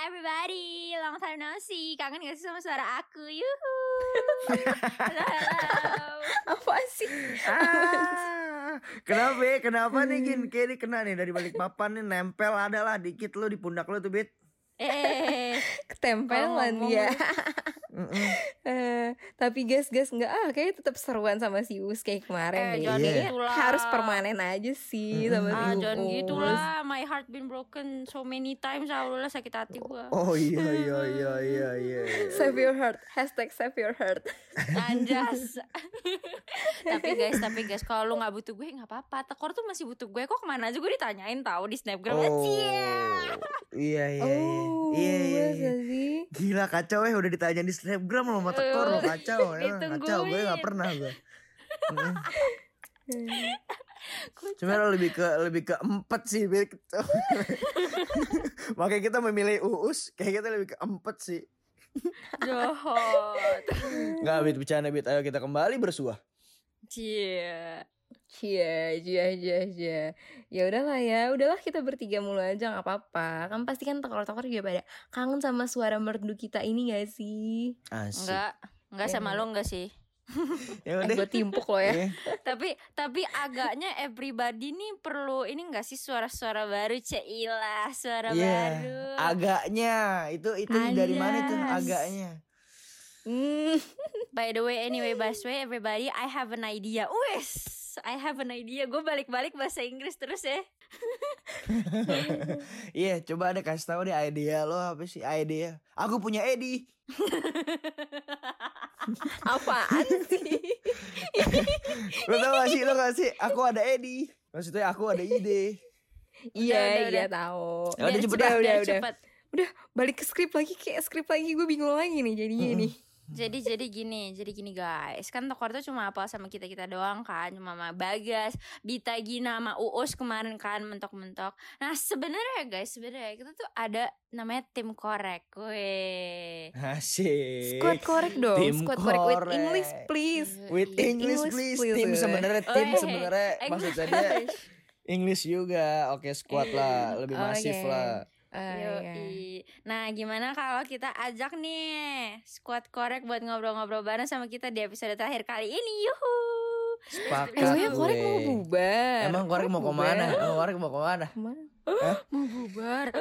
everybody, long time no see. Kangen gak sih sama suara aku? Yuhu. halo, halo. Apa sih? Ah, kenapa? ya? Kenapa nih Gin? Kayak kena nih dari balik papan nih nempel adalah dikit lu di pundak lu tuh Bit. Eh, Ketempelan. Mm-mm. Eh, tapi guys, guys nggak ah kayaknya tetap seruan sama si Us kayak kemarin eh deh. jangan Iya. gitu. Harus permanen aja sih Mm-mm. sama si Ah, jangan Uus. gitu lah. My heart been broken so many times. Allah sakit hati gua. Oh iya iya iya iya iya. iya. Save your heart. Hashtag save your heart. Anjas. tapi guys, tapi guys, kalau lu nggak butuh gue nggak apa-apa. Tekor tuh masih butuh gue. Kok ke mana aja gue ditanyain tahu di snapgram. Oh. Iya iya iya. Oh, Iya iya. Masa iya. sih? Gila kacau ya udah ditanya di snapgram lo sama tekor lo kacau ya. Kacau gue gak pernah gue. Cuma lo lebih ke lebih ke empat sih. Makanya kita memilih Uus kayak kita lebih ke empat sih. Jahat. Nggak Bit bercanda Bit. Ayo kita kembali bersuah. Cie. Cia, cia, cia, cia. Ya udahlah ya, udahlah kita bertiga mulu aja nggak apa-apa. Kan pasti kan tokor-tokor juga pada kangen sama suara merdu kita ini gak sih? Asik. Enggak. Enggak Ya, sama lo enggak sih? Ya Eh, udah. gue timpuk lo ya. Iya. tapi tapi agaknya everybody nih perlu ini enggak sih suara-suara baru Cila suara Iya, baru agaknya itu itu dari mana tuh Anjas. agaknya? Hmm. by the way anyway by the way everybody I have an idea wes I have an idea gue balik-balik bahasa Inggris terus ya Iya, coba ada kasih tahu deh idea lo apa sih idea? Aku punya Edi. Apaan sih? Lo tau gak sih lo gak sih? Aku ada Edi. Maksudnya aku ada ide. Iya, udah, iya udah. tahu. Ya udah, cepet Udah, udah. cepet. Udah balik ke skrip lagi kayak skrip lagi gue bingung lagi nih jadinya Mm-mm. nih. Jadi jadi gini jadi gini guys kan Tokor tuh cuma apa sama kita kita doang kan cuma sama Bagas Bita Gina sama Uus kemarin kan mentok-mentok nah sebenarnya guys sebenarnya kita tuh ada namanya tim korek weh Asik. Squad korek dong, Tim squad korek with korek. English please. With English, English, please. please. Tim sebenarnya tim sebenarnya maksudnya dia English. Juga. Oke, squad lah, lebih Oh, masif iya. Iya. Yoi. Nah gimana kalau kita ajak nih Squad korek buat ngobrol-ngobrol bareng sama kita di episode terakhir kali ini Yuhu Sepakat. Emangnya korek mau bubar? Emang korek mau ke mana? Emang korek mau ke mana? Ke mana? Mau bubar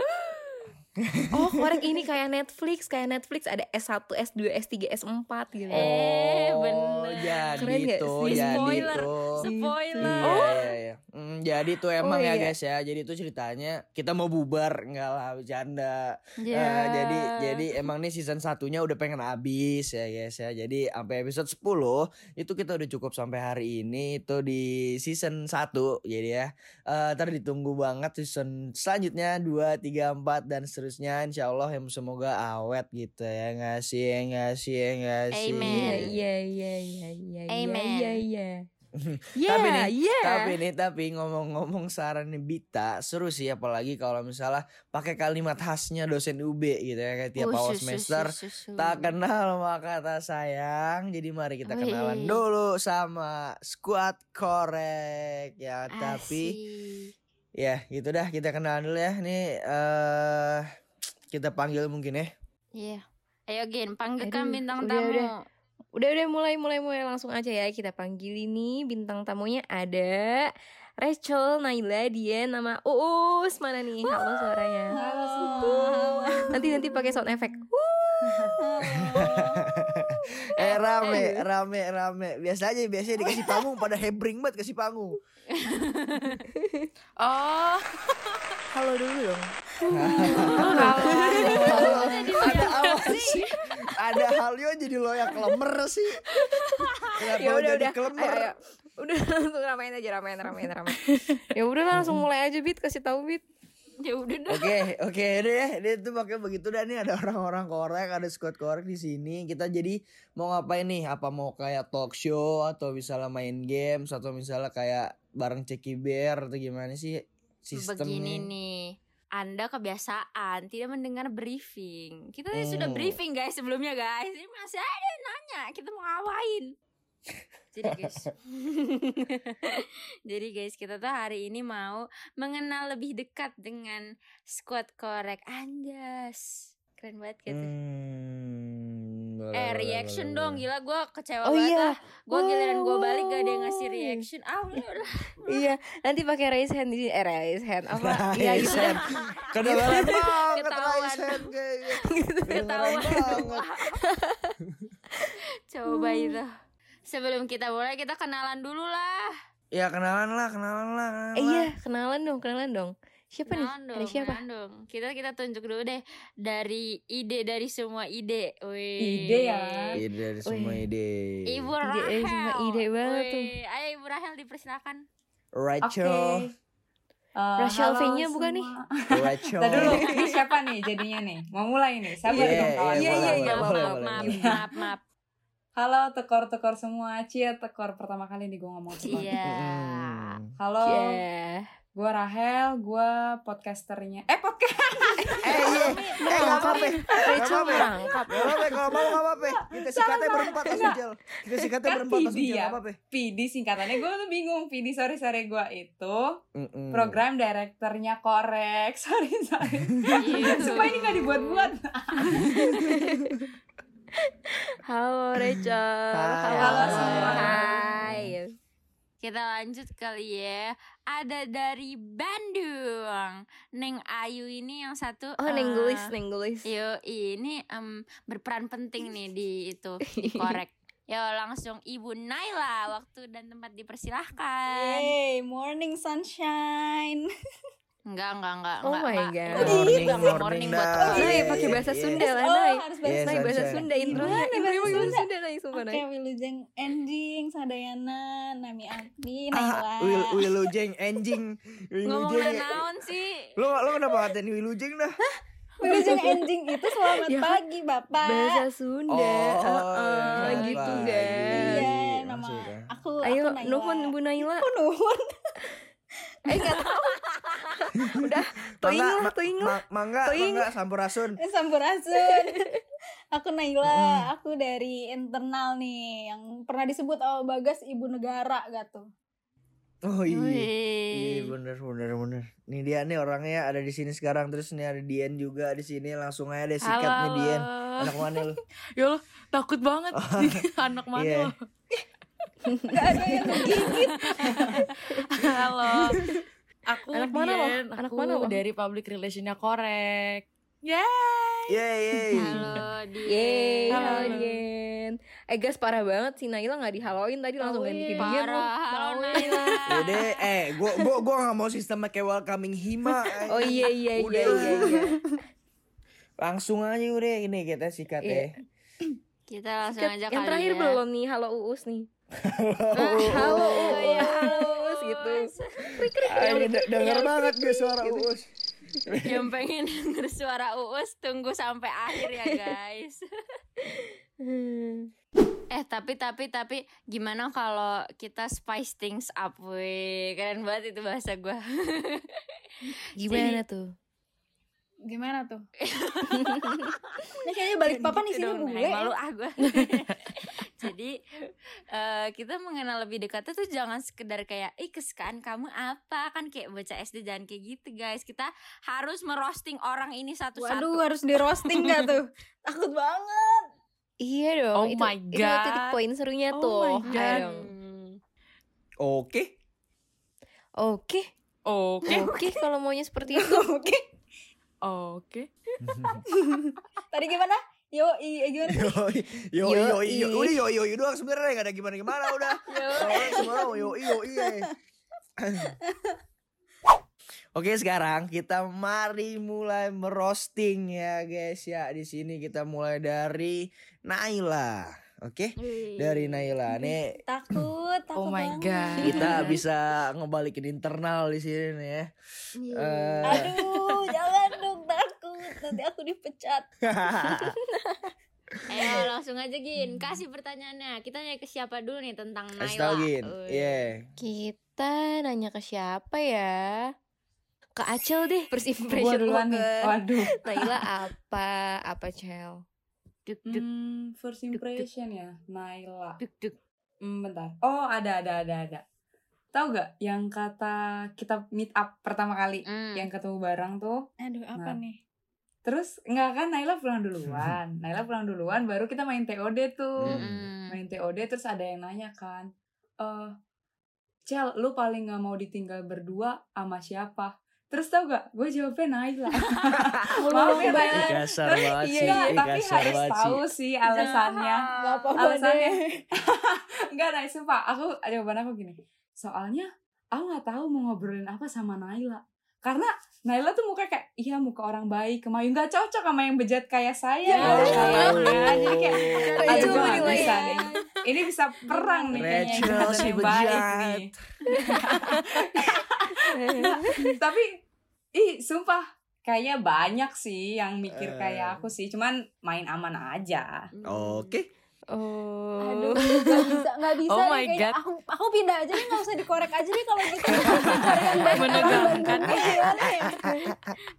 Oh korek ini kayak Netflix Kayak Netflix ada S1, S2, S3, S4 gitu Eh, Oh, bener. jadi Keren gak tuh, sih? jadi Spoiler. tuh. Spoiler Iya, iya, iya. Hmm, jadi tuh emang Oh, ya iya. guys ya. Jadi tuh ceritanya kita mau bubar enggak lah bercanda. Ya. Eh, jadi jadi emang nih season satunya udah pengen habis ya guys ya. Jadi sampai episode 10 itu kita udah cukup sampai hari ini itu di season 1 jadi ya. Eh ntar ditunggu banget season selanjutnya 2 3 4 dan seterusnya insyaallah yang semoga awet gitu ya ngasih ya ngasih ya ngasih. Amen. Iya iya iya iya iya Amen. iya iya Tapi nih, iya Tapi nih tapi ngomong-ngomong saran nih Bita seru sih apalagi kalau misalnya pakai kalimat khasnya dosen UB gitu ya kayak tiap Oh, awal semester susu, susu. tak kenal maka kata sayang. Jadi mari kita Wih. kenalan dulu sama squad korek ya tapi Asik. ya gitu dah kita kenalan dulu ya. Nih eh kita panggil mungkin ya. Iya. Ayo Gin, panggilkan Aduh, bintang tamu. udah. Udah udah mulai mulai mulai langsung aja ya kita panggil ini bintang tamunya ada Rachel, Naila, Dian, nama Uus mana nih? Halo suaranya. Halo semua. Nanti nanti pakai sound effect. Eh rame rame rame biasa aja biasanya dikasih panggung pada hebring banget kasih panggung Oh, Halo dulu dong. ada apa sih ada halio jadi lo yang kelemer sih Ya udah udah. kelemer Ayo, ayo. Udah langsung ramein aja ramein ramein ramein. ya udah langsung mulai aja Bit kasih tahu Bit. ya udah dah. Oke, oke deh, deh tuh pakai begitu dah nih ada orang-orang korek, ada squad korek di sini. Kita jadi mau ngapain nih? Apa mau kayak talk show atau misalnya main games atau misalnya kayak bareng Ceki Bear atau gimana sih sistemnya? Begini nih. Anda kebiasaan tidak mendengar briefing. Kita tadi sudah Hmm. briefing guys sebelumnya guys. Ini masih ada yang nanya kita mau ngapain? Jadi guys, jadi guys kita tuh hari ini mau mengenal lebih dekat dengan squad korek Anjas. Keren banget gitu. Hmm, boleh, eh boleh, reaction boleh, dong gila gue kecewa Oh banget iya. ah. Gue giliran gue balik gak ada yang ngasih reaction. Ah udah. Iya, nanti pakai raise hand di eh raise hand apa? Iya Raise gitu. hand. Kedengeran banget Ketahuan. raise hand. Ketahuan. Kedengeran banget. Coba itu. Sebelum kita mulai kita kenalan dulu lah. Ya kenalan lah, kenalan lah. kenalan Eh, lah. iya, kenalan dong, kenalan dong. Siapa Kenalan nih? dong, Ada siapa? kenalan dong. Kita kita tunjuk dulu deh dari ide dari semua ide. Wih. Ide ya. Ide dari semua Wih. ide. Ibu Ide Rahel. dari semua ide banget tuh. Wih, Ayo Ibu Rahel dipersilakan. Oke. Rachel. Eh, Rachel V-nya bukan nih? Rachel. Tadi dulu, ini siapa nih jadinya nih? Mau mulai nih, sabar Iya, dong kawan. iya, iya, iya. maaf, sabar. boleh, maaf, maaf, maaf. Halo tekor-tekor semua, cia tekor pertama kali nih gue ngomong tekor. Iya. Mm. Halo, Yeah. gue Rahel, gue podcasternya. Eh podcast. Eh iya. Eh enggak apa-apa. Rachel apa-apa. merangkap. Enggak apa-apa kalau mau enggak apa-apa. Kita sikatnya berempat langsung Jel. Kita Kan berempat langsung PD Jel, ya. apa-apa. PD singkatannya gue tuh bingung. PD sorry sorry gue itu program direkturnya korek. Sorry sorry. Supaya ini gak dibuat-buat. Halo Rachel. Hai. Halo semua. Hai. Kita lanjut kali ya. Ada dari Bandung. Neng Ayu ini yang satu. Oh, eh, nenggelis, nenggelis. Yo, ini em, berperan penting nih di itu di korek. Yo langsung Ibu Naila waktu dan tempat dipersilahkan. Hey, morning sunshine. Enggak, enggak, enggak. Oh enggak, my enggak. God. Enggak, Morning, enggak, morning, morning buat dah. korek. Nay, Iya, pakai bahasa iya. Sunda lah, Oh, Nay. harus Iya, bahasa Nay, bahasa Sunshine. Sunda intronya. Gimana Intronya bahasa bahasa Sunda? Sunda, Nay, sumpah, Nay. Oke, Wilujeng Ending, Sadayana, Nami Abdi, Ah, Naila. Wil Wilujeng. Ngomong Wilujeng. udah naon sih? Lo lo kenapa ngatain Wilujeng dah? Wilujeng Ending itu selamat Ya, pagi, Bapak. Bahasa Sunda. Oh, Heeh, iya, gitu, guys. Iya, nama Maksudnya. aku Ayo, aku Naila. nuhun Bu Naila. Aku nuhun. Eh, enggak tahu. Udah, toing Mangga, lah, ma- toing lah. ma- mangga, Toing. mangga sampurasun. Eh, Sampurasun. aku Naila, aku dari internal nih yang pernah disebut sama Bagas ibu negara gitu. Oh iya. Iya bener bener bener. Nih dia nih orangnya ada di sini sekarang terus nih ada Dian juga di sini langsung aja deh sikat nih Dian. Anak mana lu? Ya Allah, takut banget. Anak mana Iya. lo? Gak ada yang menggigit. Halo. Aku Anak mana lo? Dian, Anak mana lo? dari public relationnya korek. Ya. Yeay yeay. Halo, Dian. Yeay, Halo. halo Dian. Eh guys parah banget si Naila gak dihaloin tadi langsung ganti ke Dian loh. Parah, halo. Naila. Yaudah, eh, gua gua gua gak mau sistemnya kayak welcoming hima. Oh iya iya iya Udah. iya iya. Langsung aja udah ini kita sikat Iya. ya. Kita langsung Kat- aja Yang kali terakhir ya. belum nih halo Uus nih. Ah, Halo oh, iya, Uus gitu. De- denger banget gue suara Uus. Yang pengen denger suara Uus tunggu sampai akhir ya guys. Eh tapi tapi tapi gimana kalau kita spice things up weh Keren banget itu bahasa gue Gimana tuh? Gimana tuh? Ini kayaknya balik papan di sini bule. ya. Malu ah gue Jadi eh, kita mengenal lebih dekatnya tuh jangan sekedar kayak Ih kesukaan kamu apa Kan kayak baca SD jangan kayak gitu guys Kita harus merosting orang ini satu-satu Waduh, harus di roasting gak tuh? Takut banget. Iya dong. Oh itu, my Itu titik God. poin serunya Oh tuh. my God. dong. Oke. Oke, Oke. oke kalau maunya seperti itu. Oke. Oke. Tadi gimana? Yo, i, gimana? Yo yo yo yo udah yo yo yo doang sebenarnya gak ada gimana gimana udah. Semua yo yo yo. Oke sekarang kita mari mulai merosting ya guys ya di sini kita mulai dari Naila oke dari Naila nih Takut, takut Oh my banget. God. kita bisa ngebalikin internal di sini nih ya Iya. Eh, Aduh, jangan. Nanti aku dipecat. Ayo langsung aja Gin Kasih pertanyaannya Kita nanya ke siapa dulu nih tentang Naila Kasih tau Gin. Iya Kita nanya ke siapa ya? Ke Acel deh. First impression lo ke Waduh. Naila apa? Apa Cel? Duk duk Hmm, first impression ya, Naila. duk duk Hmm, bentar. Oh, ada ada ada ada. Tahu gak yang kata kita meet up pertama kali Hmm. yang ketemu bareng tuh? Aduh, apa Nah. nih? Terus enggak kan Naila pulang duluan. Naila pulang duluan baru kita main TOD tuh. Mm-mm. Main TOD terus ada yang nanya kan. Eh Cel, lu paling nggak mau ditinggal berdua sama siapa? Terus tau gak? Gue jawabnya Naila. Maaf ya Naila. Kasar banget Iya, sih, tapi harus tahu sih alasannya. Gak apa-apa Alasannya. Enggak, Nay, sumpah. Aku jawaban aku gini. Soalnya aku nggak tahu mau ngobrolin apa sama Naila. Karena Naila tuh muka kayak iya muka orang baik, kemayu nggak cocok sama yang bejat kayak saya. Ya. kayaknya. Jadi kayak aduh gue nggak menilai bisa ya. nih. Ini bisa perang nih kayaknya yang Rachel si yang baik bejat. nih. Tapi ih sumpah kayaknya banyak sih yang mikir Eh. kayak aku sih. Cuman main aman aja. Oke. Oh. Aduh, gak bisa, gak bisa Oh nih my kayaknya. God. Aku, aku pindah aja nih, gak usah dikorek aja nih kalau gitu. Cari yang baik, Menegangkan. Ya?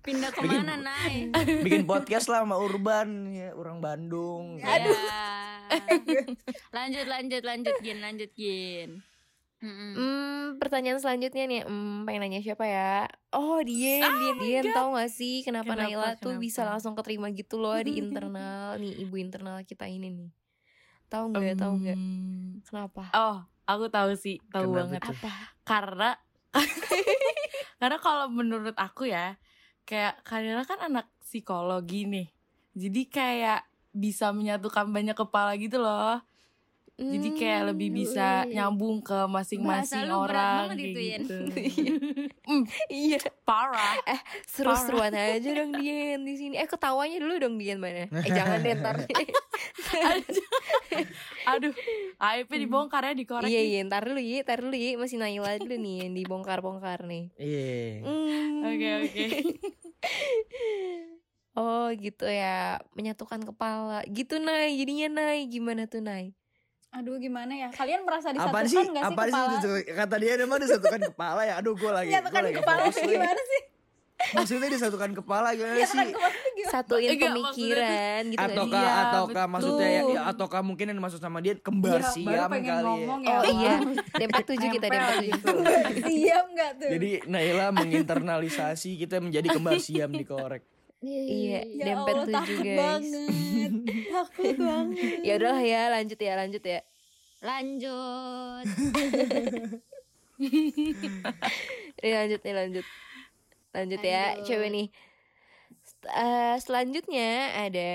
Pindah ke mana Nay? Bikin podcast lah sama Urban ya, orang Bandung. Aduh. lanjut lanjut lanjut Gin lanjut Gin. Mm-mm. Hmm, pertanyaan selanjutnya nih, hmm, pengen nanya siapa ya? Oh, Dien, Dien, Dien, tahu gak sih kenapa, Kenapa, Naila tuh kenapa? bisa langsung keterima gitu loh di internal nih, ibu internal kita ini nih. Tahu nggak? Tahu nggak? Hmm. Kenapa? Oh, aku tahu sih, tahu Kenapa banget. Apa? Karena karena kalau menurut aku ya, kayak Kanila kan anak psikologi nih. Jadi kayak bisa menyatukan banyak kepala gitu loh. Jadi kayak lebih bisa Hmm, nyambung ke masing-masing orang banget kayak itu, Yen. gitu. Iya, Parah. seru-seruan aja dong Dien di sini. Eh, ketawanya dulu dong Dien mana? Eh, jangan deh ntar. Aduh, aibnya dibongkar ya dikorek. iya, iya, ntar dulu ya, ntar dulu ya. Masih Naila dulu nih yang dibongkar-bongkar nih. Iya. Hmm. Oke, oke. Oh gitu ya Menyatukan kepala Gitu Nay Jadinya Nay Gimana tuh Nay Aduh, gimana ya? Kalian merasa Apa disatukan sih? gak sih Apa sih kepala? disatu- kata dia emang disatukan kepala ya? Aduh, gue lagi. Menyatukan gua lagi kepala lagi. gimana sih? Maksudnya disatukan kepala gimana sih? kepala? Satuin Enggak, pemikiran gitu nggak Ataukah? Iya, ataukah maksudnya ya, ya ataukah mungkin yang dimaksud sama dia kembar Iya, baru siam kali ya. ngomong ya. Oh iya Allah. D47 kita Nempel D47 gitu. Siap gak tuh? Jadi Naila menginternalisasi kita menjadi kembar siam dikorek. Iya ya Dempet Allah, 7 takut guys banget. takut banget. Ya udahlah ya lanjut ya lanjut ya Lanjut. Nih lanjut nih lanjut Lanjut ya Lanjut. Cewek nih Eh, Selanjutnya ada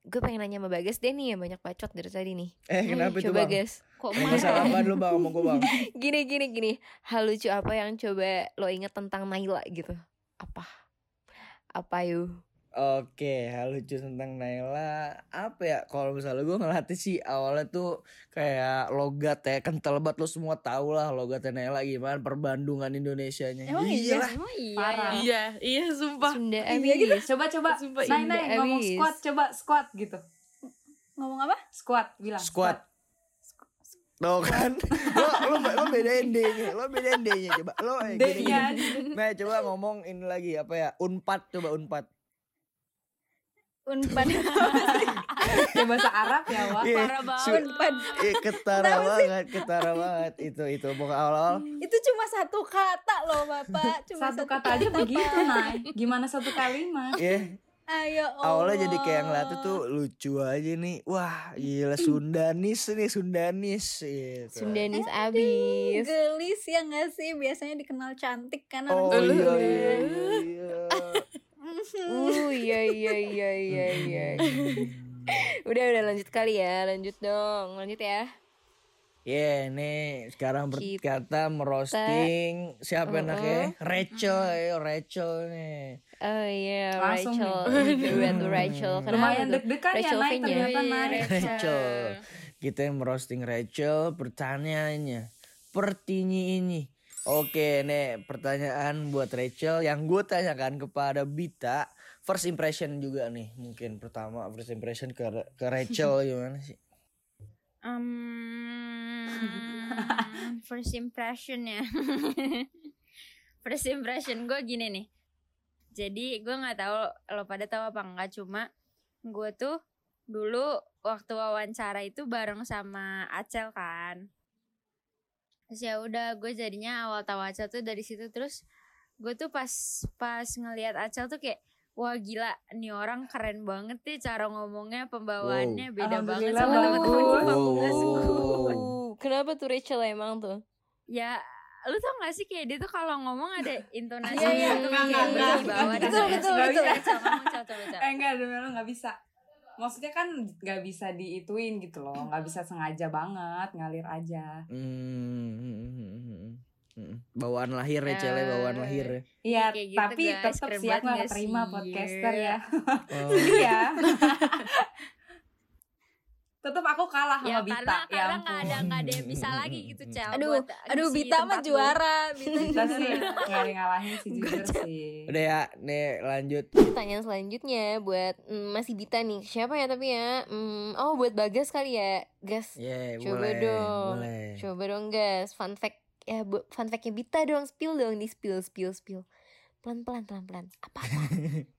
Gue pengen nanya sama Bagas deh nih yang banyak bacot dari tadi nih Eh kenapa itu Coba bang? guys Kok marah? masalah apa lu bang ngomong gue bang? Gini gini gini Hal lucu apa yang coba lo inget tentang Naila gitu Apa Apa yuk Oke, hal lucu tentang Naila apa ya? Kalau misalnya gue ngelatih sih awalnya tuh kayak logat ya kental banget lo semua tau lah logatnya Naila gimana perbandungan Indonesianya. Emang iya? lah. Emang iya. Parah. ya? Iya, iya sumpah. Sunda Iya gitu. Coba coba. Sumpah, Indah Nay ngomong abis. squat coba squat gitu. Ngomong apa? Squat bilang. Squat. Tuh kan, lo, lo, lo bedain D-nya, lo bedain D-nya coba, lo eh, gini, D-nya gini. Nah coba ngomong ini lagi apa ya, unpad coba unpad. Unpad. Ya bahasa Arab ya, Wak. Iya, Parah banget. Unpad. Iya, ketara banget, ketara banget itu itu pokok awal-awal. Itu cuma satu kata loh Bapak. Cuma Satu kata aja begitu, Nay. Gimana satu kalimat? Iya, Ayo Allah. awalnya jadi kayak ngeliatnya tuh lucu aja nih. Wah, gila Sundanis nih, Sundanis gitu. Sundanis abis Gelis ya gak sih? Biasanya dikenal cantik kan Oh orang iya, iya, iya, iya. Uh iya iya iya iya iya Udah udah lanjut kali ya Lanjut dong Lanjut ya Yeah, nih sekarang berkata merosting siapa Uh-uh. enaknya? Rachel, ayo Rachel nih. Oh iya Langsung Rachel. Duet Rachel Kenapa Lumayan deg-degan ya. V-nya. Ternyata, Nay. Rachel. Kita yang merosting Rachel, pertanyaannya pertinyi ini. Oke, nih pertanyaan buat Rachel yang gue tanyakan kepada Bita. First impression juga nih, mungkin pertama first impression ke ke Rachel gimana sih? Um, first impression ya. first impression gue gini nih. Jadi gue nggak tahu lo pada tahu apa enggak cuma gue tuh dulu waktu wawancara itu bareng sama Acel kan terus ya udah gue jadinya awal tahu Acel tuh dari situ terus gue tuh pas pas ngelihat Acel tuh kayak wah gila nih orang keren banget deh cara ngomongnya pembawaannya beda banget sama teman-teman di bagus. fakultasku Uh, kenapa tuh Rachel emang tuh? ya lu tau gak sih kayak dia tuh kalau ngomong ada intonasi Iya, iya, gitu enggak, kayak enggak, di enggak. sih. coba Cel. Eh enggak, lo nggak bisa. Maksudnya kan nggak bisa diituin gitu loh, nggak bisa sengaja banget, ngalir aja. Hmm. Bawaan lahir ya. Cele, bawaan lahir ya. Iya, gitu, tapi guys. tetap banget nggak terima podcaster ya. Oh. Iya. tetap aku kalah ya sama Bita. karena ya karena nggak ada nggak ada yang bisa lagi gitu Cel Aduh, buat aduh Bita mah juara. Bita sih nggak ngalahin sih jujur sih. Udah ya, nih lanjut. Pertanyaan selanjutnya buat mm, masih Bita nih. Siapa ya tapi ya? Mm, oh buat Bagas kali ya, Gas. Yeah, Coba boleh, dong. Boleh. Coba dong Gas. Fun fact ya bu, fun factnya Bita dong. Spill dong di spill spill spill. Pelan pelan pelan pelan. Apa apa?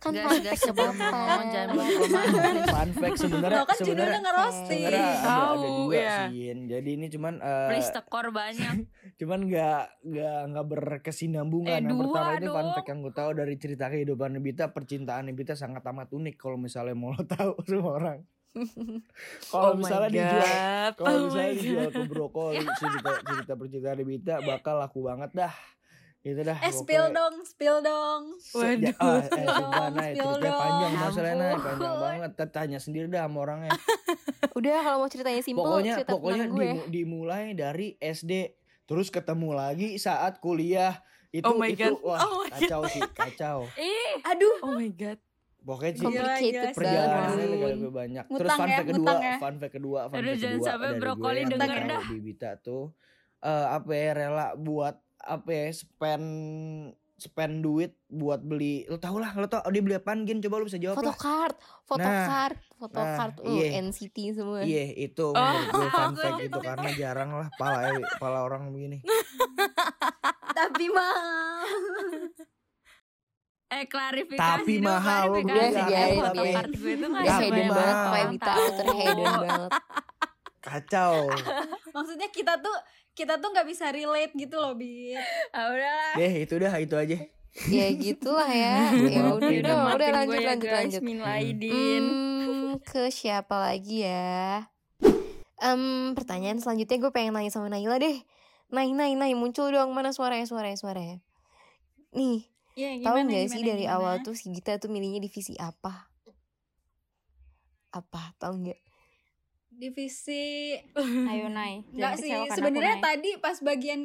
Kan Gas, fun gas, fact sebelum ngomong jangan komen. Fun fact sebenarnya kan sebenarnya judulnya ngerosting. Tahu, dua ya. Jadi ini cuman eh, please tekor banyak cuman nggak nggak nggak berkesinambungan. Eh, yang pertama itu fun fact yang gue tahu dari cerita kehidupan Bita, percintaan Bita sangat amat unik kalau misalnya mau lo tahu semua orang. Kalau Oh misalnya dijual kalau oh misalnya dijual ke brokoli cerita cerita percintaan Bita bakal laku banget dah. Itu dah. Eh spill pokoknya. dong, spill dong. Ya, Waduh. ah, eh, Spill dong, Nay, spill dong. panjang masalahnya panjang banget. Tanya sendiri dah sama orangnya. Udah kalau mau ceritanya simpel pokoknya cerita pokoknya gue. dimu- dimulai dari SD terus ketemu lagi saat kuliah itu Oh my itu God. wah Oh my kacau sih kacau ih Aduh, Oh my god. pokoknya sih Complicated perjalanannya lebih, lebih banyak terus Ngutang fun ya, fact kedua ngutang ya. fun fact kedua fun Aduh, fact jangan kedua sampai dari brokoli denger tahu dah. di Bita tuh eh, apa ya rela buat apa ya spend spend duit buat beli lo tau lah lo tau dia beli apaan Gin coba lo bisa jawab lah Photocard, photocard, photocard, nah, uh, iya. NCT semua. Iya itu Oh, menurut gue fun fact aja itu karena jarang lah pala pala orang begini. tapi mahal. eh klarifikasi Tapi dong, mahal, lo Eh, gue itu Tapi hedon banget orang Bita aku terhedon banget. Kacau. Maksudnya kita tuh kita tuh nggak bisa relate gitu loh, Bit. Ah, udahlah Deh itu dah itu aja. Ya gitulah ya. Ya udah, udah udah, udah lanjut ya, lanjut guys. lanjut. Hmm, ke siapa lagi ya? Em, pertanyaan selanjutnya gue pengen nanya sama Naila deh. Nai, Nai, Nai, muncul dong mana suaranya, suaranya, suaranya. Nih, tahu gimana, nggak sih gimana, dari gimana? awal tuh si Gita tuh milihnya divisi apa? Apa? Tahu nggak? Divisi Ayo Enggak jangan sih, sebenarnya tadi pas bagian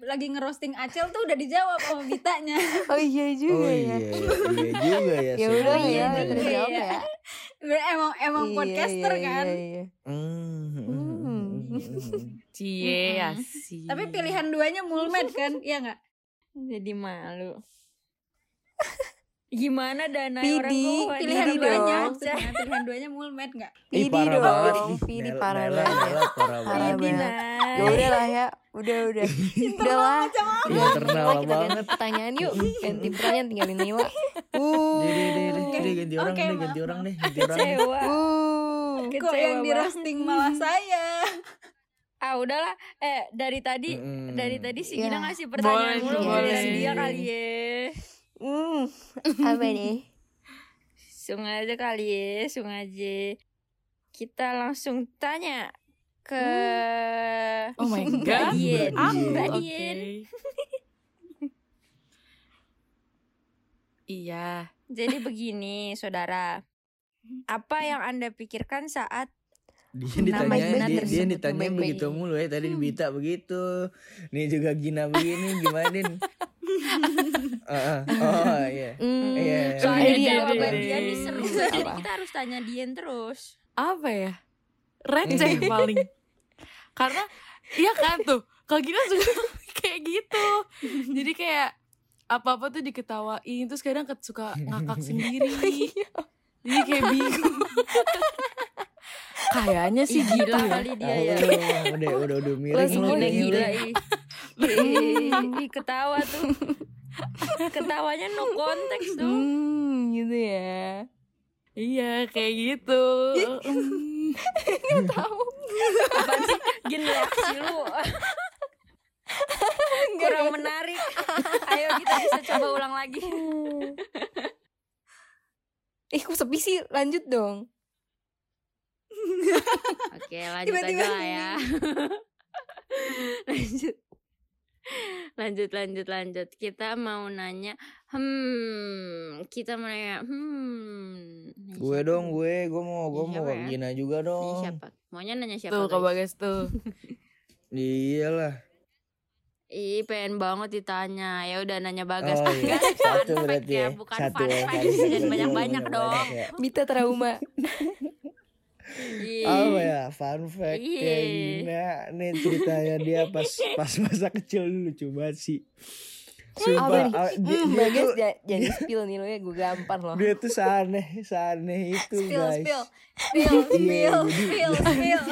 lagi ngerosting Acel tuh udah dijawab sama Bitanya. Oh iya juga Oh ya. iya, iya juga ya. Ya udah ya, juga terjawab ya. ya. Emang emang Iya, podcaster iya, kan. Iya, iya. Hmm. Hmm. Cie Mm-mm. asik. Tapi pilihan duanya mulmed kan? Iya enggak? jadi malu gimana dana Pidi, orang gue Pilihan Pidi duanya dong. maksudnya pilihan duanya mulmed enggak? Ih, Pidi dong. Ih, Pidi parah banget. Parah banget. Ya udah lah ya, udah udah. udah lah. Udah, Internal kita ganti banget. pertanyaan yuk. Ganti pertanyaan tinggalin Naila. Uh. Deh, deh, deh, deh, deh, ganti orang deh, maaf, ganti orang deh, ganti orang. deh. kecewa Uh. Kok yang di roasting malah saya? ah udahlah eh dari tadi dari tadi si. Gina ngasih pertanyaan mulu boleh. dari dia kali ya Hmm. Apa nih? Sung aja kali ya, sung aja. Kita langsung tanya ke Oh my Mbak god. Dien. Mbak. Dien. Iya. Jadi begini, saudara. Apa yang Anda pikirkan saat Dia ditanya, Gina dia, dia ditanya begitu mulu ya. Tadi Bita begitu. Nih juga Gina begini, gimana Oh iya. Hmm. Iya. soalnya Eh, Dien, jawaban. Dian seru, jadi kita harus tanya Dian terus. Apa ya? Receh paling. Karena iya kan tuh. Kalau Gina suka kayak gitu. Jadi kayak apa-apa tuh diketawain terus kadang suka ngakak sendiri. Jadi kayak bingung. Kayaknya sih Ih, gitu gila ya. kali dia ya. Udah udah udah miring lu Gila udah ih. Ketawa tuh. Ketawanya no konteks tuh. Hmm, gitu ya. Iya kayak gitu. Hmm. Apaan sih? Gini reaksi lu. Kurang menarik. Ayo kita bisa coba ulang lagi. Ih kok sepi sih lanjut dong Oke, lanjut Tiba-tiba aja lah ya. lanjut. Lanjut, lanjut, lanjut. Kita mau nanya, hmm, kita mau nanya, hmm. nanya Gue siapa dong, gue, gue mau, gue Nanya mau ya? Gina juga Nanya dong. siapa? Maunya nanya siapa? Tuh Kak guys? Bagas tuh. Iyalah. Ih, pengen banget ditanya. Ya udah nanya Bagas. Oh iya, satu berarti ya, ya. bukan Satu fun ya, fact. Jangan banyak-banyak dong. ya. Mita trauma Ih. Apa ya fun fact kayak Gina Nih ceritanya dia pas pas masa kecil dulu coba sih Sumpah nih? ah, dia, Hmm, dia Bagas tuh ja- jadi spill nih lo ya gue gampar loh dia tuh seaneh seaneh itu Spill, guys spill, spill, Iya, spill, jadi- spill, spill.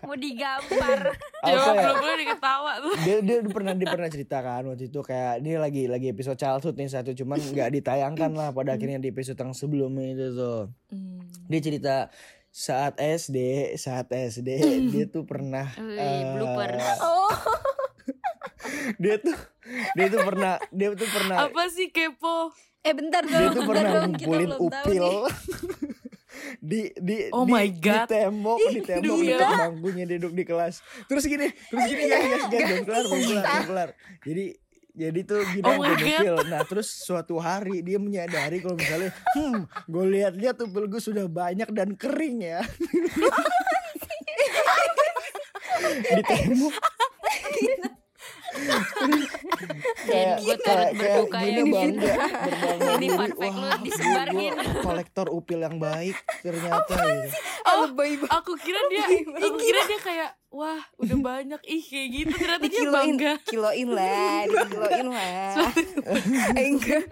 Mau digampar. Coba ya belum diketawa tuh. dia dia pernah dia pernah ceritakan waktu itu kayak ini lagi lagi episode childhood nih satu cuman nggak ditayangkan lah pada akhirnya di episode yang sebelumnya itu tuh Hmm. dia cerita saat SD saat SD dia tuh pernah eh, blooper. Oh, dia tuh dia tuh pernah dia tuh pernah Apa sih kepo? eh bentar dia dong, tuh bentar pernah ngumpulin upil. di di Oh di, my di God. tembok di tembok di bangkunya dia duduk di kelas. Terus gini terus gini guys guys guys belum kelar belum kelar belum kelar. Jadi jadi tuh gini Oh upil nah terus suatu hari dia menyadari kalau misalnya hmm gue lihat-lihat upil gue sudah banyak dan kering ya. Di tembok kayak Gue turut berduka ya, bangga berbangga Ini fun fact lu wah disebar, gue Gin. kolektor upil yang baik ternyata gitu. Oh, aku kira dia, aku kira dia kayak, wah udah banyak ih kayak gitu. Ternyata dia bangga. Kiloin lah Dikiloin lah Eh, Enggak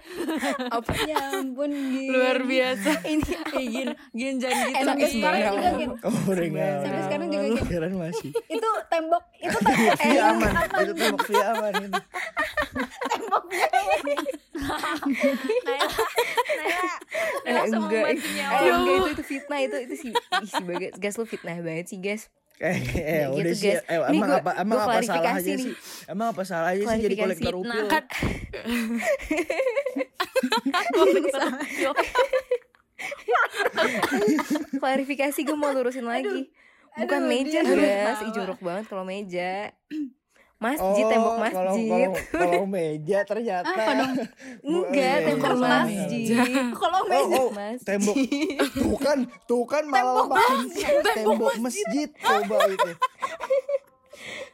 Apa Ya ampun, Gin. Luar biasa. Ini Eh, Gin, Gin jangan gitu. Sampai Gin. sekarang juga, Gin. Oh, enggak. Sampai sekarang juga gitu. Kirain masih. Itu tembok, itu tembok. Via Iya, aman. Itu tembok via aman itu. Naila, Naila, Eh, Naila sama enggak membantunya Eh, enggak itu, itu fitnah itu itu si ih, si bagas gas lu fitnah banget sih guys Eh, eh udah gitu, sih. guys. Eh, emang gua- apa emang gua apa salahnya nih. sih? Emang apa salahnya sih jadi kolektor upil? Kan klarifikasi gue mau lurusin lagi bukan Aduh, meja guys ih jorok banget kalau meja masjid tembok Oh, kalau masjid. kalau kalau meja ternyata. Apa dong? Bu- enggak iya, tembok iya. masjid. Kalau Oh, meja. oh, Masjid. tembok. Tuh kan tuh kan malah makin tembok masjid. coba itu.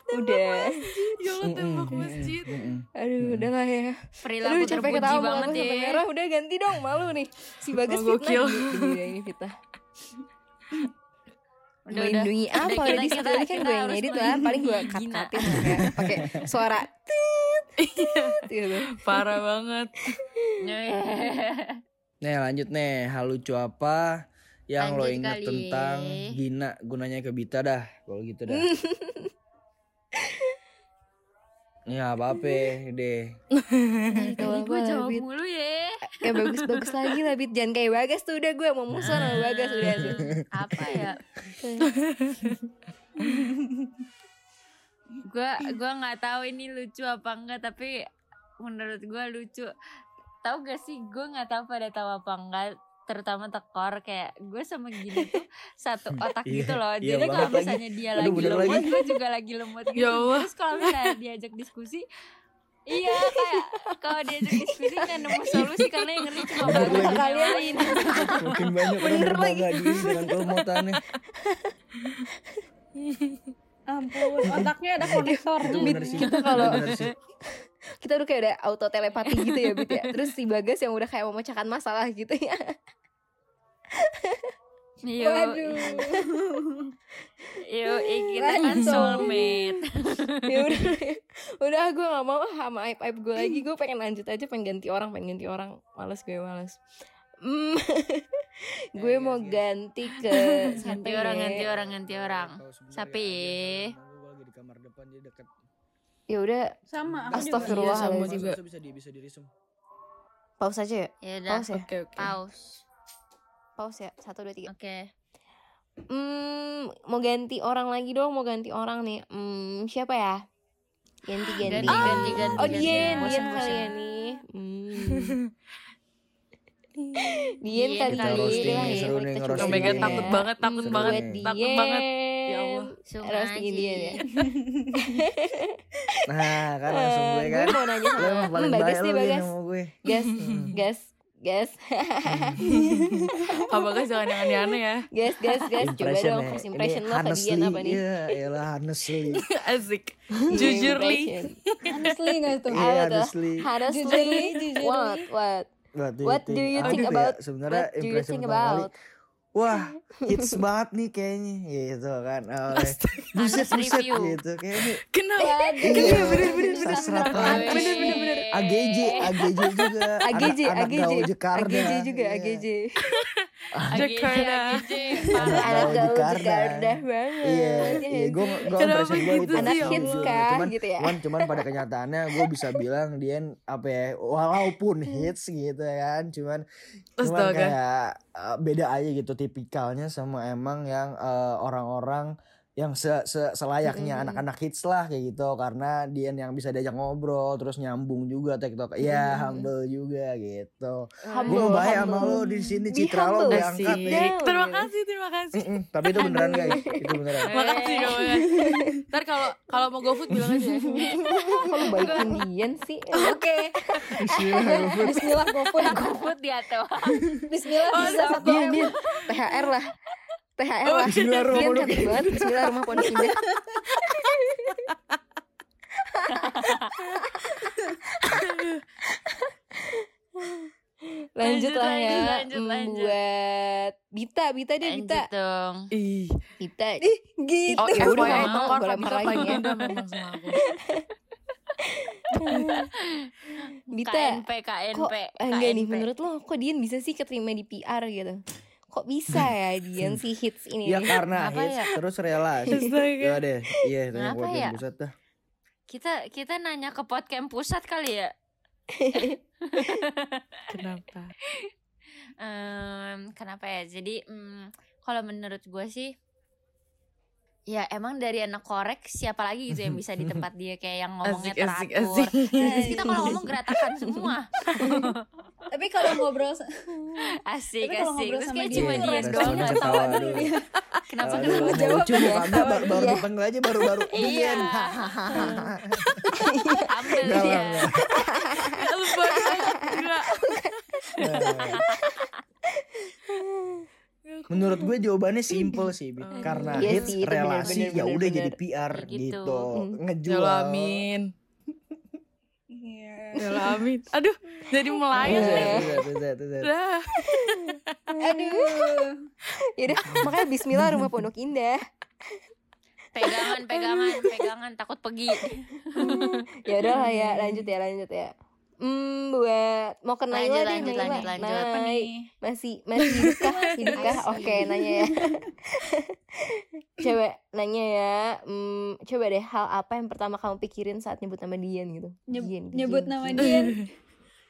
Udah. ya Allah tembok masjid. aduh udah lah ya. Perilaku aduh capek ketawa banget ya. merah. Udah ganti dong malu nih. Si bagas Oh, fitnah gokil. Gini, gini, ini fitnah Udah, melindungi udah. apa Udah, udah kita- di ini kan gue yang ngedit lah paling gue cut cutin ya pakai suara tit gitu Parah banget. Nih lanjut nih hal lucu apa yang lo inget kali. tentang Gina gunanya ke Bita dah kalau gitu dah. Ya apa apa deh. Kalau Gue gua, jawab mulu ya. kayak bagus-bagus lagi lah Bit jangan kayak Bagas tuh udah gue mau musuh sama Bagas udah tuh Apa ya? Gue gua nggak tahu ini lucu apa enggak tapi menurut gue lucu. Tahu gak sih gue nggak tahu pada tahu apa enggak terutama tekor kayak gue sama gini tuh satu otak Iya, gitu loh iya jadi kalau banget lagi. misalnya dia Aduh, lagi lemot lagi. gue juga lagi lemot gitu Ya Allah. terus kalau misalnya diajak diskusi Iya kayak kalau diajak diskusi nggak nemu solusi karena yang ngerti cuma Bener baru lagi. yang lain. Makin banyak orang Bener berbangga diri dengan kelomotannya. Ampun, otaknya ada konektor. Itu bener sih. kita kalau-. Kita udah kayak udah auto telepati gitu ya Bit ya terus si Bagas yang udah kayak memecahkan masalah gitu ya Yo, Waduh. yo, kita kan soulmate. ya udah udah gue gak mau sama aib aib gue lagi gue pengen lanjut aja pengen ganti orang pengen ganti orang males gue males Hmm, gue Ya, mau guys. ganti ke Ganti orang, ya? ganti orang, ganti orang. Sapi. gue lagi di kamar depan dia deket. Ya udah Sama, aku juga. Astagfirullah Iya, sama juga. Bisa, bisa di bisa dirisum. pause aja ya Ya udah, pause ya Oke oke. pause. Pause ya. Satu dua tiga. Oke. Hmm, mau ganti orang lagi dong, mau ganti orang nih. Hmm, siapa ya? Ganti ganti. Ganti, ganti, ganti, Oh ganti. Dian, Bosan, Dian kali ya nih. Hmm. Dian Dian kali ya. Ya, seru nih, ngerosting Omega dulu takut ya. banget, takut banget, takut banget. Dian. Ya Allah. Langsung Roastingin aja. Dian ya. Nah, kan langsung gue kan. Gue mau nanya sama emang paling baik nih lo Bagas. sama gue. Gas, gas, gas, Kak Bagas jangan yang aneh-aneh ya. gas, gas, gas. Coba dong ya. first impression lo ke Dian honestly, apa nih? Iya, iyalah honestly. Asik. Jujur li. Impression. Honestly gak tuh? Apa Iya, honestly. Honestly, Jujurly, jujurly. what, what, What do What do you think Aduh, about- sebenarnya what do you impression think about? Wah, hits banget nih kayaknya gitu kan. Oleh buset buset gitu kayaknya. Kenapa? Iya, bener bener bener. Prancis. Bener, bener, bener. AGJ, AGJ juga. AGJ, AGJ. AGJ juga, Iya. AGJ. Jakarta. Anak gaul Jakarta. Banget. Iya, ya iya, gue gue Kenapa impression gue gitu itu. Anak sih, ya hits kan, cuman, gitu ya. cuman, cuman pada kenyataannya gue bisa bilang dia apa ya, walaupun hits gitu kan, cuman cuman kayak uh, beda aja gitu tipikalnya sama emang yang uh, orang-orang yang se, se- selayaknya anak-anak hits lah kayak gitu karena dia yang bisa diajak ngobrol terus nyambung juga TikTok ya Mm-mm. humble juga gitu Humble, gue mau baik sama lo di sini citra lo humble. gue angkat Asik. ya. Down. Terima kasih, terima kasih. Mm-mm, tapi itu beneran guys itu beneran Makasih Bagas. Ntar kalau kalau mau GoFood bilang aja ya. Kok lu baikin Dian sih? Oke. Bismillah GoFood. GoFood dia tuh. Bismillah Oh, bisa satu. THR lah. THR Oh, lah. bismillah, rumah pondok indah. banget. Bismillah rumah pondok indah. Lanjut lah Lanjut, ya. lanjut, Hmm, lanjut. Buat Bita, Bita deh Bita. Lanjut dong. Ih. Bita. Gitu. Oh, ya udah, mau, Korka gue bisa lempar lagi ya. Bita. KNP, KNP, Kok eh, enggak nih KNP. menurut lo kok Dian bisa sih keterima di PR gitu? Kok bisa ya Dian si hits ini? ya karena Apa hits ya? terus relasi Astaga. ya deh iya tanya Kenapa buat ya? pusat dah Kita kita nanya ke podcast pusat kali ya. Kenapa? Em, kenapa ya? Jadi mm, kalau menurut gue sih ya emang dari anak korek siapa lagi gitu yang bisa di tempat dia kayak yang ngomongnya Asik, asik, teratur. asik. Terus kita kalau ngomong geratakan semua. Tapi kalau ngobrol Asik Tapi kalau asik. ngobrol Terus kayak dia cuma dia doang nggak tahu. Kenapa kenapa mau jawab lucu mau ya. kagak baru, baru Iya. dipanggil aja baru baru Iya. Ambil dia. Gila. Menurut gue jawabannya simple sih. Hmm. karena Iya hits sih, relasi ya udah jadi PR gitu. gitu, ngejual. Allah, amin. Iya. Ya amin. Aduh, jadi melayang nih. Dah. Aduh. Yaudah, makanya Bismillah rumah pondok indah. Pegangan, pegangan, pegangan takut pergi. Ya udah lah ya, lanjut ya, lanjut ya. Hmm, buat mau ke Naila Lanjut, deh, lanjut, Naila. lanjut, lanjut. Nay, Apa nih? Masih masih hidupkah? Hidupkah? Oke, nanya ya. coba nanya ya. Hmm, coba deh hal apa yang pertama kamu pikirin saat nyebut nama Dian gitu? Nyeb- Dian, nyebut Dian, nama Dian. Dian.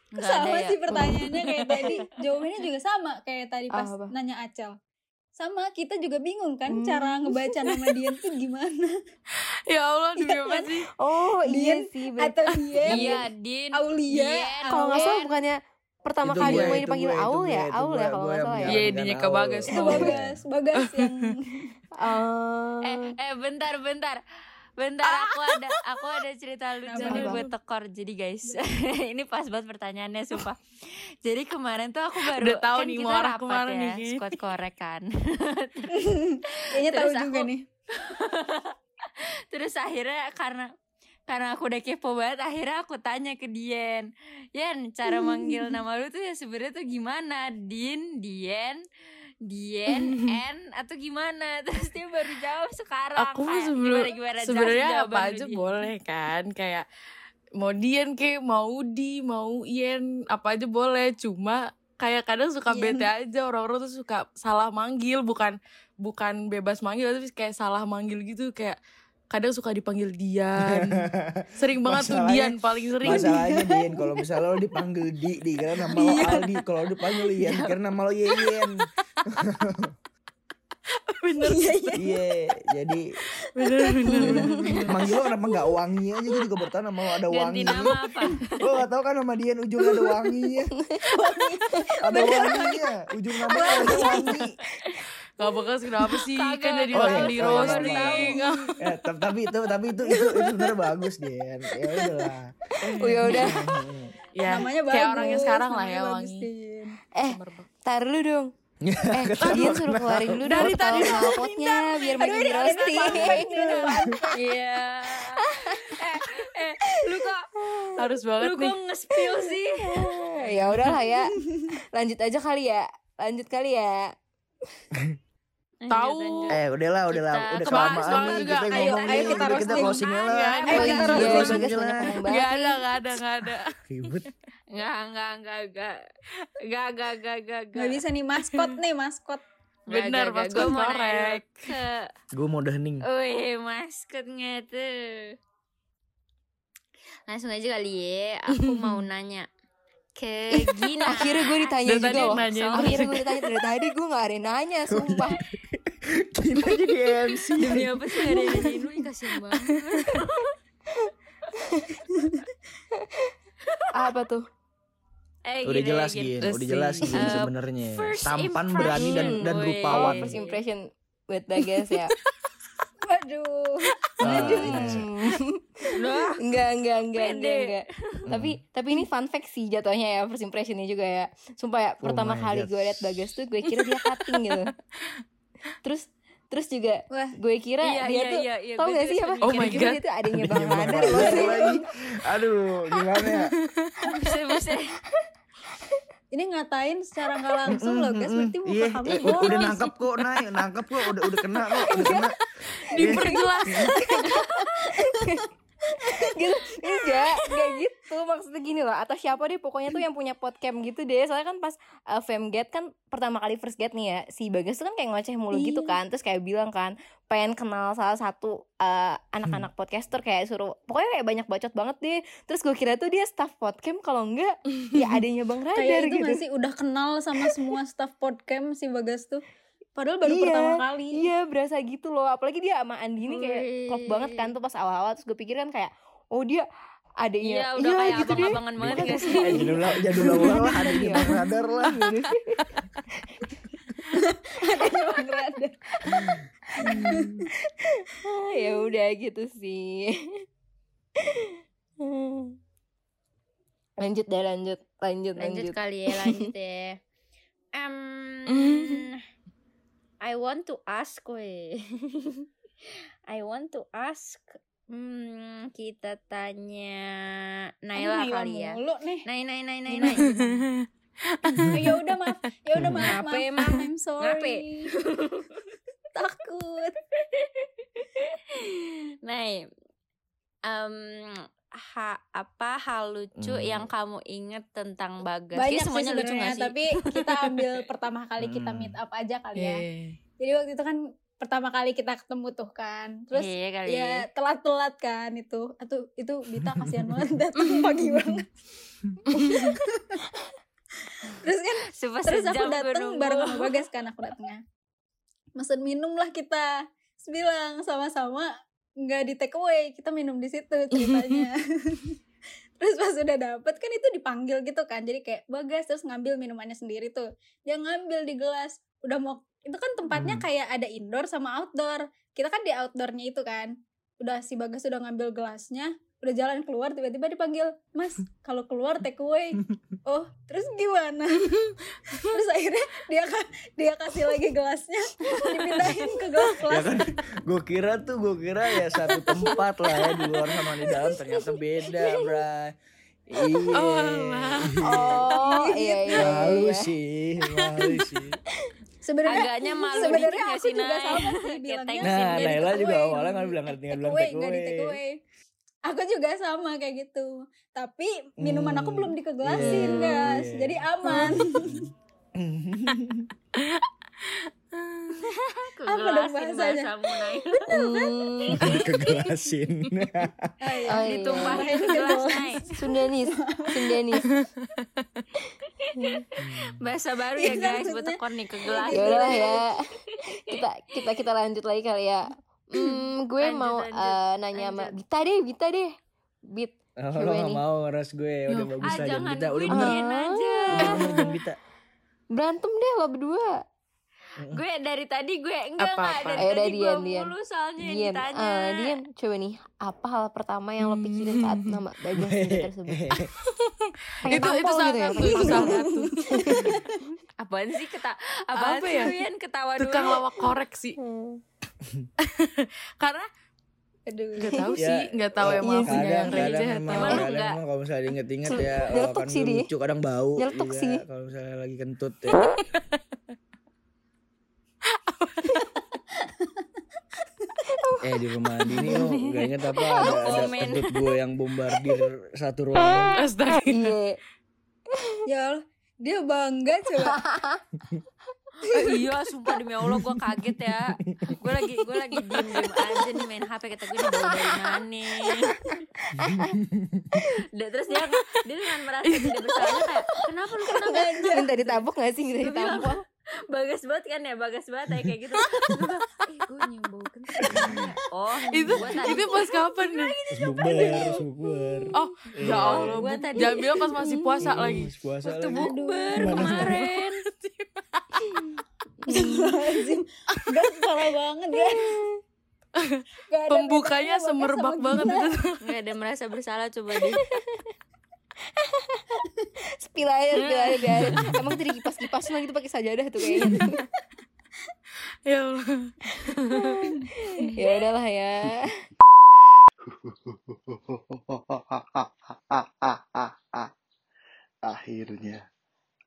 Nggak ada sama ya. sih pertanyaannya kayak tadi. Jawabannya juga sama kayak tadi pas Apa? nanya Acel. Sama, kita juga bingung kan Hmm. cara ngebaca nama Dian tuh gimana. Ya Allah, demi Iya apa kan? sih? Oh, iya Dian sih. bener. Atau Dian, Iya, Din. Aulia, Dian. Kalau nggak salah bukannya pertama Itu kali gue, dipanggil gue, Aul gue, ya? itu Aul gue, ya kalau gue nggak salah ya. Iya, menyarankan idenya ke. Bagas itu tuh. Bagas, Bagas yang Oh. Eh, eh bentar, bentar. Bentar, aku ada aku ada cerita lucu nih buat tekor. Jadi guys, ini pas banget pertanyaannya sumpah. Jadi kemarin tuh aku baru Udah tahu kan nih, kita rapat ya, nih, squad korek kan. kayaknya tahu juga aku- nih. Terus akhirnya karena karena aku udah kepo banget akhirnya aku tanya ke Dien Yen cara manggil nama lu tuh ya sebenarnya tuh gimana Din Dien Dien N atau gimana? Terus dia baru jawab sekarang Aku Kayak, sebelum gimana, gimana, sebenarnya apa aja Din. boleh kan? Kayak mau Dian kayak mau Di mau Yen apa aja boleh. Cuma kayak kadang suka Yen. bete aja. Orang-orang tuh suka salah manggil. Bukan bukan bebas manggil tapi kayak salah manggil gitu. Kayak kadang suka dipanggil Dian sering banget tuh Masalahnya- Dian paling sering Masalahnya Din, kalau misalnya lo dipanggil Di, dikira nama lo Iya. Aldi, kalau dipanggil Yen, dikira nama lo Yeyen. bener Iya iya. Iya, jadi bener bener bener. manggil lo kenapa nggak wangi aja gue juga bertahan mau ada Ganti wangi. nama apa? Lo gak tau kan nama Dian ujungnya ada wanginya. ada wanginya, ujung namanya ada wangi. Gak bekas kenapa sih Kagak. kan jadi Oh, orang iya. di Oh, roasting. Ya, ta- tapi itu tapi itu itu, itu sebenarnya bagus Dian. Ya udahlah. Oh ya udah. Ya, namanya bagus. kayak orang yang sekarang lah ya wangi. Eh, tar lu dong. Eh, Dian suruh keluarin dulu Dari dong tadi ketawa potnya biar makin roasting. Iya. eh, eh, lu kok Harus banget lu nih. kok nge-spill sih? ya udahlah ya. Lanjut aja kali ya. Lanjut kali ya. Tahu. Lanjut, lanjut. Eh, udahlah, udahlah, Kita udah kelamaan nih juga, kita ayo, ngomong ayo nih, kita udah kita roasting. closingnya lah. Nggak, Eh, iya, kita Bagas roasting lah. ngomong Gak banget. ada, gak ada, gak ada. Ribet. Enggak, enggak, enggak, enggak. Enggak, enggak, enggak, enggak. Gak bisa nih maskot nih maskot. Bener, Gue maskot korek. Gue mau hening. Wih, maskotnya tuh. Langsung aja kali ya. Aku mau nanya ke Gina. Akhirnya gue ditanya Dari juga loh. nanya. Akhirnya gue ditanya dari tadi gue gak ada yang nanya sumpah. Kita jadi MC. Demi apa sih gak ada yang nanyain lu? Ih, Kasian banget. Apa tuh? Eh, Udah gini, jelas gini. gin, Terus udah jelas sih. gin Uh, sebenarnya. Tampan, berani dan dan impression, rupawan. Oh, first impression buat Bagas ya. Waduh. Hmm. enggak, enggak, enggak, enggak, enggak. Tapi tapi ini fun fact sih jatuhnya ya first impressionnya juga ya. Sumpah ya, Oh pertama kali gue liat Bagas tuh gue kira dia cutting gitu. Terus terus juga Wah. gue kira Iya, dia iya, tuh iya, iya, tau gak sih apa? Oh Gue my kira God. dia tuh adanya Bang. Radar lagi. Aduh, gimana ya? Bisa, bisa. Ini ngatain secara nggak langsung loh guys. Berarti muka Iya, kamu eh, boros. udah nangkep kok, naik, nangkep kok, udah udah kena kok, udah kena. Diperjelas. gitu enggak enggak gitu. Maksudnya gini loh atau siapa deh pokoknya tuh yang punya podcast gitu deh. Soalnya kan pas uh, Femget kan pertama kali first get nih ya si Bagas tuh kan kayak ngoceh mulu gitu Iya. kan. Terus kayak bilang kan pengen kenal salah satu uh, anak-anak podcaster kayak suruh pokoknya kayak banyak bacot banget deh. Terus gue kira tuh dia staff podcast kalau enggak ya adanya Bang Radar Kayak itu gitu. masih udah kenal sama semua staff podcast si Bagas tuh. Padahal baru Iya, pertama kali. Iya berasa gitu loh Apalagi dia sama Andi ini kayak klop banget kan tuh pas awal-awal Terus gue pikir kan kayak Oh dia adiknya Iya, udah kayak gitu deh. abang-abangan banget gak sih? Eh, jadul lah, jadul lah, ada di Bang Radar lah. Bang Radar. Ya udah gitu sih lanjut deh lanjut lanjut Lanjut lanjut kali ya, lanjut ya. Em, I want to ask we. I want to ask. Hmm, kita tanya Naila Aduh, kali ya. Mulu nih. Nai, nai, nai, nai, nai. ya udah maaf. Ya udah maaf, Ngape maaf. emang? I'm sorry. Ngape? Takut. Nai, em, ha, apa hal lucu Hmm. yang kamu inget tentang Bagas? Banyak Kayaknya sih semuanya lucu gak sih? tapi kita ambil pertama kali kita Hmm. meet up aja kali Iya. ya. Jadi waktu itu kan pertama kali kita ketemu tuh kan. Terus iya kali. ya telat-telat kan itu. Atau itu Dita kasihan banget datang pagi banget. Terus kan Sumpah terus aku dateng bareng sama Bagas kan aku datengnya. Mesen minum lah kita. Terus bilang sama-sama nggak di take away, kita minum di situ ceritanya. terus pas udah dapet kan itu dipanggil gitu kan jadi kayak bagas terus ngambil minumannya sendiri tuh dia ngambil di gelas udah mau itu kan tempatnya Hmm. kayak ada indoor sama outdoor kita kan di outdoornya itu kan udah si bagas udah ngambil gelasnya udah jalan keluar tiba-tiba dipanggil mas kalau keluar take away oh terus gimana terus akhirnya dia dia kasih lagi gelasnya dipindahin ke gelas Ya kan, gue kira tuh, gue kira ya satu tempat lah ya di luar sama di dalam ternyata beda, bray. Iya. Oh, alah. oh iya iya Malu iya. sih, malu sih. sebenarnya Agaknya malu sebenarnya dikit gak aku sih, juga Nay? sama sih bilangnya Nah, Naila juga awalnya nggak bilang nggak Take bilang away, take nggak di take away. Aku juga sama kayak gitu. Tapi minuman aku Hmm, belum dikegelasin, iya, guys. iya. Jadi aman. Apa dong Kegelasin bahasanya? bahasamu, Nay. Hmm, Kegelasin. Oh, iya. Oh, iya. Ditumpahin gelas, gelas. Nay. Sundanis Sundanis Bahasa baru ya Iya, guys buat tekon nih ke gelas. ya ya kita kita kita lanjut lagi kali ya hmm, gue Lanjut, mau lanjut, eh, nanya sama. Bita deh Bita deh Bit Oh, Coba lo gak nih. mau ngeras gue Udah Yo. bagus Ah lah jangan Bita Udah bener aja. Udah bener jangan Bita berantem deh lo berdua Gue dari tadi gue enggak Apa, enggak apa? dari Ayo, tadi udah, gue Dian, Dian. mulu soalnya yang Dian, ditanya. eh, Dian, coba nih, apa hal pertama yang lo pikirin saat nama Bagas itu tersebut? Itu itu tampol salah gitu ya, satu pengen itu salah satu Apaan sih keta apaan Apa sih ya? Ketawa dulu. tukang lawak korek sih Hmm. karena Aduh. nggak tahu Ya, sih nggak tahu iya emang sih. punya yang kadang emang atau Emang kadang enggak? emang kalau misalnya inget-inget Cel- ya oh, nyeletuk kan sih lucu kadang bau Nyeletuk juga sih. kalau misalnya lagi kentut ya eh di rumah Dini lo gak inget apa ada, ada kentut gue yang bombardir satu ruangan astaga Iya, Ya Allah, dia bangga coba. Eh, iya sumpah demi Allah gue kaget ya. Gue lagi gue lagi diem diem aja nih main hp kata gue dari mana Dan terus dia dia dengan merasa tidak bersalah kayak kenapa lu kenapa minta ditabok gak sih? Minta ditabok bagas banget kan ya bagas banget ya kayak gitu. Gue eh gue nyium bau kentut ya." oh itu itu pas kapan nih? terus bukber terus bukber oh ya Allah Bu. tadi- jangan bilang pas masih puasa Iya, lagi. masih puasa waktu bukber kemarin. Lazim. Gas parah banget ya. Gak pembukanya semerbak banget itu. Nggak ada merasa bersalah coba deh Spill air, spill air, spill air. Emang tadi kipas-kipas semua gitu pakai sajadah tuh kayaknya ya Allah Ya udahlah ya Akhirnya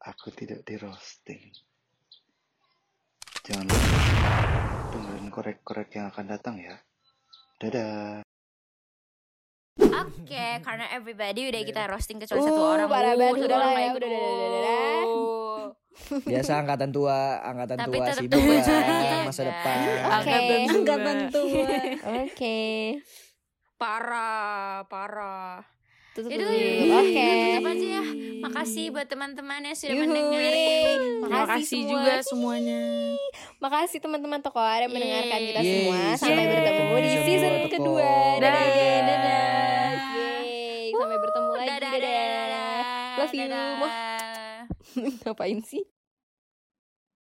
aku tidak di roasting. Jangan lupa dengerin korek-korek yang akan datang ya. Dadah. Oke, karena everybody udah kita roasting kecuali satu Uh, orang. parah Uh, banget, satu udah orang lah ya, udah, udah, udah. Uh. biasa angkatan tua angkatan Tapi tua sibuk ya, masa guys. depan Oke. Angkatan tua. Angkatan tua. Oke Parah, parah. Tutup yaudah, Oke tutup aja ya. Makasih buat teman-teman yang sudah Yuhu, mendengar. yeay. terima kasih semua. juga semuanya Makasih teman-teman toko ada yang mendengarkan kita Yeay, semua Sampai yeay. bertemu di Season kedua Dadah. Dadah Love you. Ngapain sih?